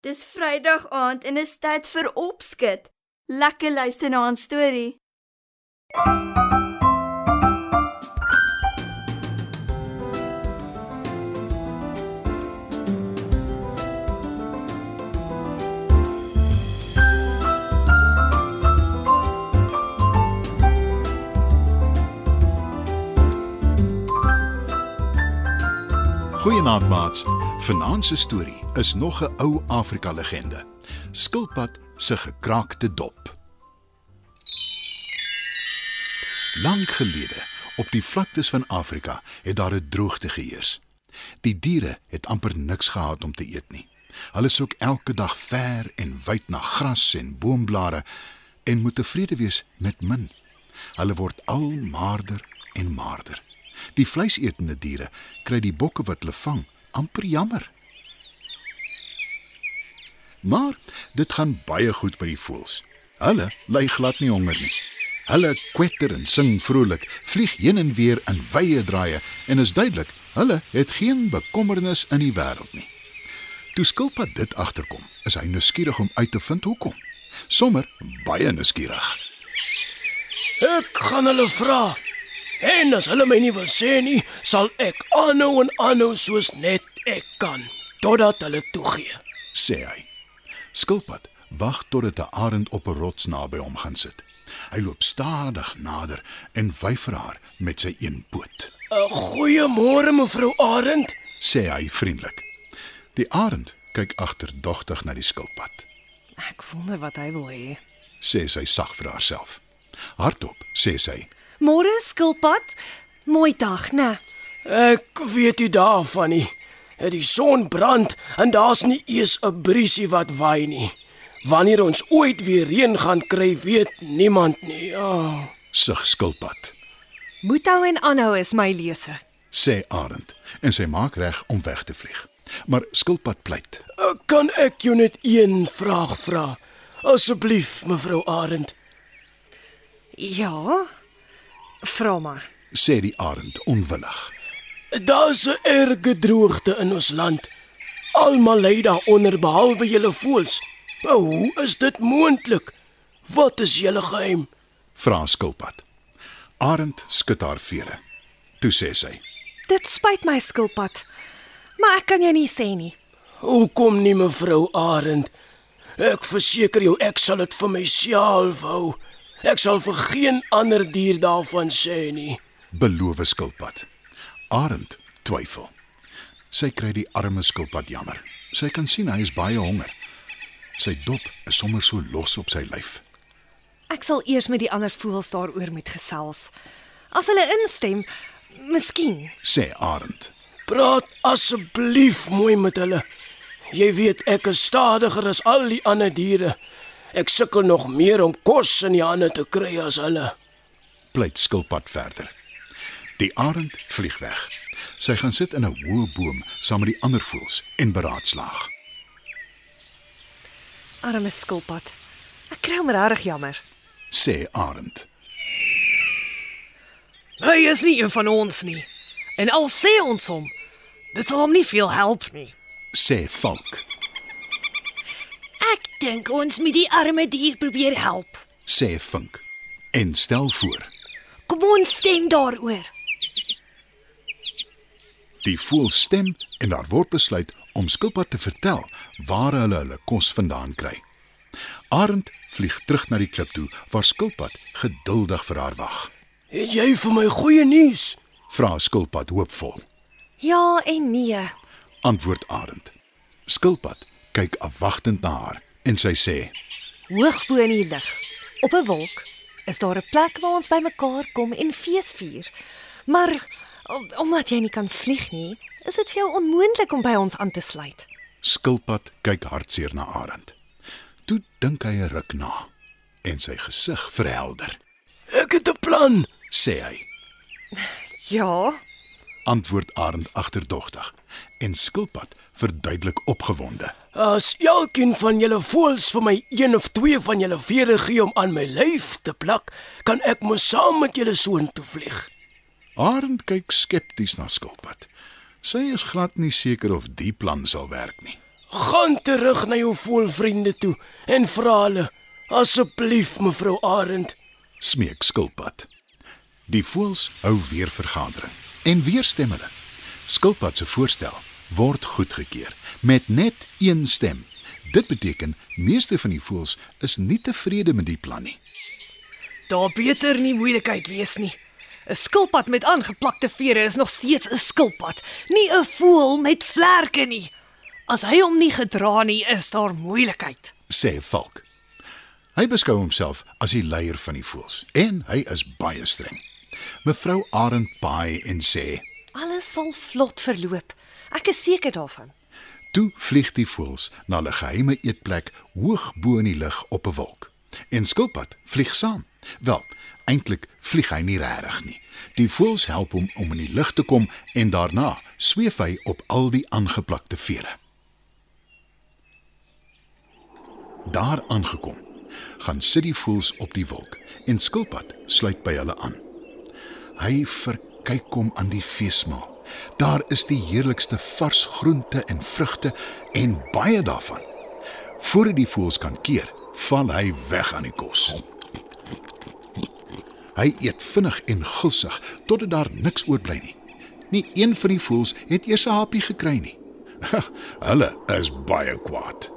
Dis Vrydag aand en is tyd vir opskud. Lekker luister na 'n storie. Goeienaand maats. Vanaand se storie is nog 'n ou Afrika legende. Skilpad se gekraakte dop. Lank gelede, op die vlaktes van Afrika, het daar 'n droogte geheers. Die diere het amper niks gehad om te eet nie. Hulle soek elke dag ver en wyd na gras en boomblare en moet tevrede wees met min. Hulle word al maarder en maarder. Die vleisetende diere kry die bokke wat hulle vang amper jammer. Maar dit gaan baie goed by die voëls. Hulle ly glad nie honger nie. Hulle kwetter en sing vrolik, vlieg heen en weer in wye draaie en is duidelik, hulle het geen bekommernis in die wêreld nie. Toe skilpad dit agterkom, is hy nuuskierig om uit te vind hoekom. Sommer baie nuuskierig. Ek gaan hulle vra. En as hulle my nie wil sê nie, sal ek aanhou en aanhou soos net ek kan totdat hulle toegee. sê hy. Skilpad wag totdat 'n arend op 'n rots naby hom gaan sit. Hy loop stadig nader en wyf vir haar met sy een poot. Goeiemôre mevrou Arend. Sê hy vriendelik. Die arend kyk agterdogtig na die skilpad. Ek wonder wat hy wil hê. Sê sy sag vir haarself. Hardop sê sy: Môre skilpad. Mooi dag, né? Ek weet nie daarvan nie. Die son brand en daar's nie eens 'n briesie wat waai nie. Wanneer ons ooit weer reën gaan kry, weet niemand nie. Oh. "Sug skilpad," Moet hou en aanhou is my lese. sê arend en sy maak reg om weg te vlieg. Maar skilpad pleit: Kan ek jou net een vraag vra? Asseblief, mevrou Arend. Ja. Vra maar. sê die arend onwillig. Daar's 'n erge droogte in ons land. Almal ly daaronder behalwe julle voels. Nou, hoe is dit moontlik? Wat is julle geheim? Vra skilpad. Arend skud haar vere. Toe sê sy: Dit spyt my skilpad. Maar ek kan jou nie sê nie. Hoekom nie mevrou Arend? Ek verseker jou ek sal dit vir myself hou. Ek sal vir geen ander dier daarvan sê nie. "Beloof skilpad." Arend twyfel. Sy kry die arme skilpad jammer. Sy kan sien hy is baie honger. Sy dop is sommer so los op sy lyf. Ek sal eers met die ander voëls daaroor moet gesels. As hulle instem, miskien. Sê Arend. Praat asseblief mooi met hulle. Jy weet ek is stadiger as al die ander diere. Ek sukkel nog meer om kos in die hande te kry as hulle. pleit skilpad verder. Die arend vlieg weg. Sy gaan sit in 'n hoë boom saam met die ander voëls en beraadslaag. Arme skilpad. Ek kry hom regtig jammer. Sê arend. Hy is nie een van ons nie. En al sê ons hom, dit sal hom nie veel help nie. Sê valk. Dink ons moet die arme dier probeer help. Sê vink. En stel voor, Kom ons stem daaroor. die voël stem en daar word besluit om skilpad te vertel waar hulle hulle kos vandaan kry. Arend vlieg terug na die klip toe waar skilpad geduldig vir haar wag. Het jy vir my goeie nuus? Vra skilpad hoopvol. Ja en nee. Antwoord Arend. Skilpad kyk afwagtend na haar en sy sê: Hoog bo in die lug, op 'n wolk, is daar 'n plek waar ons bymekaar kom en fees vier. Maar om- omdat jy nie kan vlieg nie, is dit vir jou onmoontlik om by ons aan te sluit. Skilpad kyk hartseer na Arend. Toe dink hy 'n ruk na en sy gesig verhelder. Ek het 'n plan. Sê hy, Ja, antwoord Arend agterdogtig en Skilpad verduidelik opgewonde. As elkeen van julle voels vir my een of twee van julle vere gee om aan my lyf te plak, kan ek mos saam met julle soontoe vlieg. Arend kyk skepties na Skilpad. Sy is glad nie seker of die plan sal werk nie. Gaan terug na jou voelvriende toe en vra hulle asseblief mevrou Arend. Smeek skilpad. Die voëls hou weer vergadering en weer stem hulle. Skilpad se voorstel word goedgekeur met net een stem. Dit beteken meeste van die voëls is nie tevrede met die plan nie. Daar beter nie moeilikheid wees nie. 'n Skilpad met aangeplakte vere is nog steeds 'n skilpad, nie 'n voël met vlerke nie. As hy hom nie gedra nie, is daar moeilikheid. sê Valk. Hy beskou homself as die leier van die voëls en hy is baie streng. Mevrou Arend paai en sê: Alles sal vlot verloop. Ek is seker daarvan. Toe vlieg die voëls na hulle geheime eetplek hoog bo in die lug op 'n wolk. En skilpad vlieg saam. Wel, eintlik vlieg hy nie regtig nie. Die voëls help hom om in die lug te kom en daarna sweef hy op al die aangeplakte vere. Daar aangekom, gaan sit die voëls op die wolk en skilpad sluit by hulle aan. Hy verkyk hom aan die feesmaal. Daar is die heerlikste vars groente en vrugte en baie daarvan. Voordat die voëls kan keer, val hy weg aan die kos. Hy eet vinnig en gulsig totdat daar niks oorbly nie. Nie een van die voëls het eers 'n hapie gekry nie. Hulle is baie kwaad.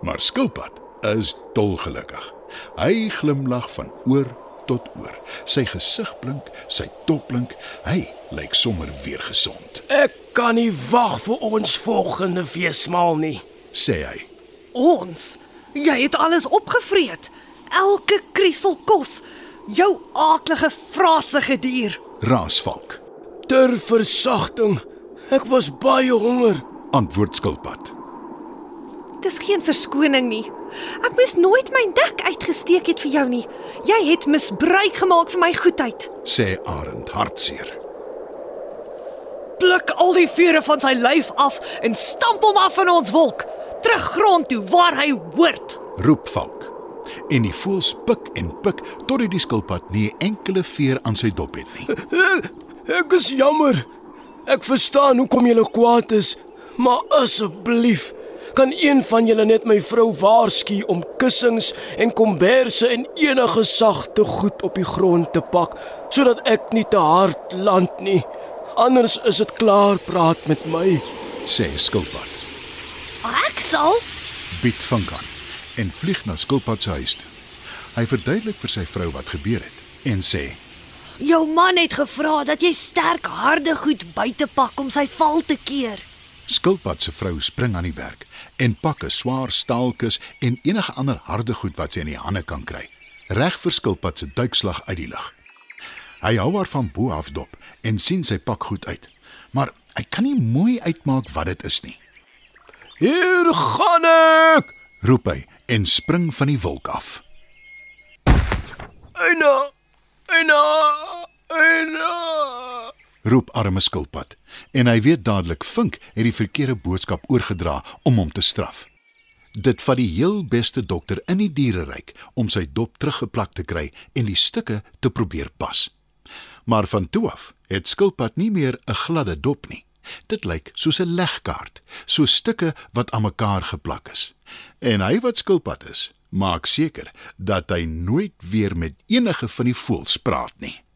Maar skilpad is dolgelukkig. Hy glimlag van oor tot oor. Sy gesig blink, sy dop blink. Hy lyk sommer weer gesond, Ek kan nie wag vir ons volgende feesmaal nie. sê hy. Ons, jy het alles opgevreet. Elke kriesel kos. Jou aaklige vraatsige dier. Raasvalk, Ter versagting. Ek was baie honger. antwoord skilpad. Dis geen verskoning nie. Ek moes nooit my nek uitgesteek het vir jou nie. Jy het misbruik gemaak van my goedheid. sê Arend hartseer. Pluk al die vere van sy lyf af en stamp hom af in ons wolk. Terug grond toe waar hy hoort. Roep Valk. En die voëls pik en pik totdat die skilpad nie 'n enkele veer aan sy dop het nie. Ek is jammer. Ek verstaan hoekom jy kwaad is, maar asseblief kan een van julle net my vrou waarsku om kussings en komberse en enige sagte goed op die grond te pak sodat ek nie te hard land nie. Anders is dit klaar praat met my. sê skilpad. Ek sal Bied vink aan en vlieg na skilpad se huis toe. Hy verduidelik vir sy vrou wat gebeur het en sê: Jou man het gevra dat jy sterk harde goed buite pak om sy val te keer. Skilpad se vrou spring aan die werk en pak 'n swaar staalkus en enige ander harde goed wat sy in die hande kan kry. Reg vir skilpad se duikslag uit die lug. Hy hou haar van bo af dop en sien sy pak goed uit, maar hy kan nie mooi uitmaak wat dit is nie. Hier gaan ek. Roep hy en spring van die wolk af. Eina. Eina. Eina. Roep arme skilpad en hy weet dadelik Vink het die verkeerde boodskap oorgedra om hom te straf. Dit vat die heel beste dokter in die diereryk om sy dop teruggeplak te kry en die stukke te probeer pas. Maar van toe af het skilpad nie meer 'n gladde dop nie. Dit lyk soos 'n legkaart, so stukke wat aan mekaar geplak is. En hy wat skilpad is, maak seker dat hy nooit weer met enige van die voëls praat nie.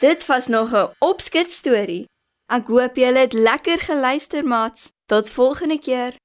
Dit was nog 'n opskets storie. Ek hoop julle het lekker geluister, maats. Tot volgende keer.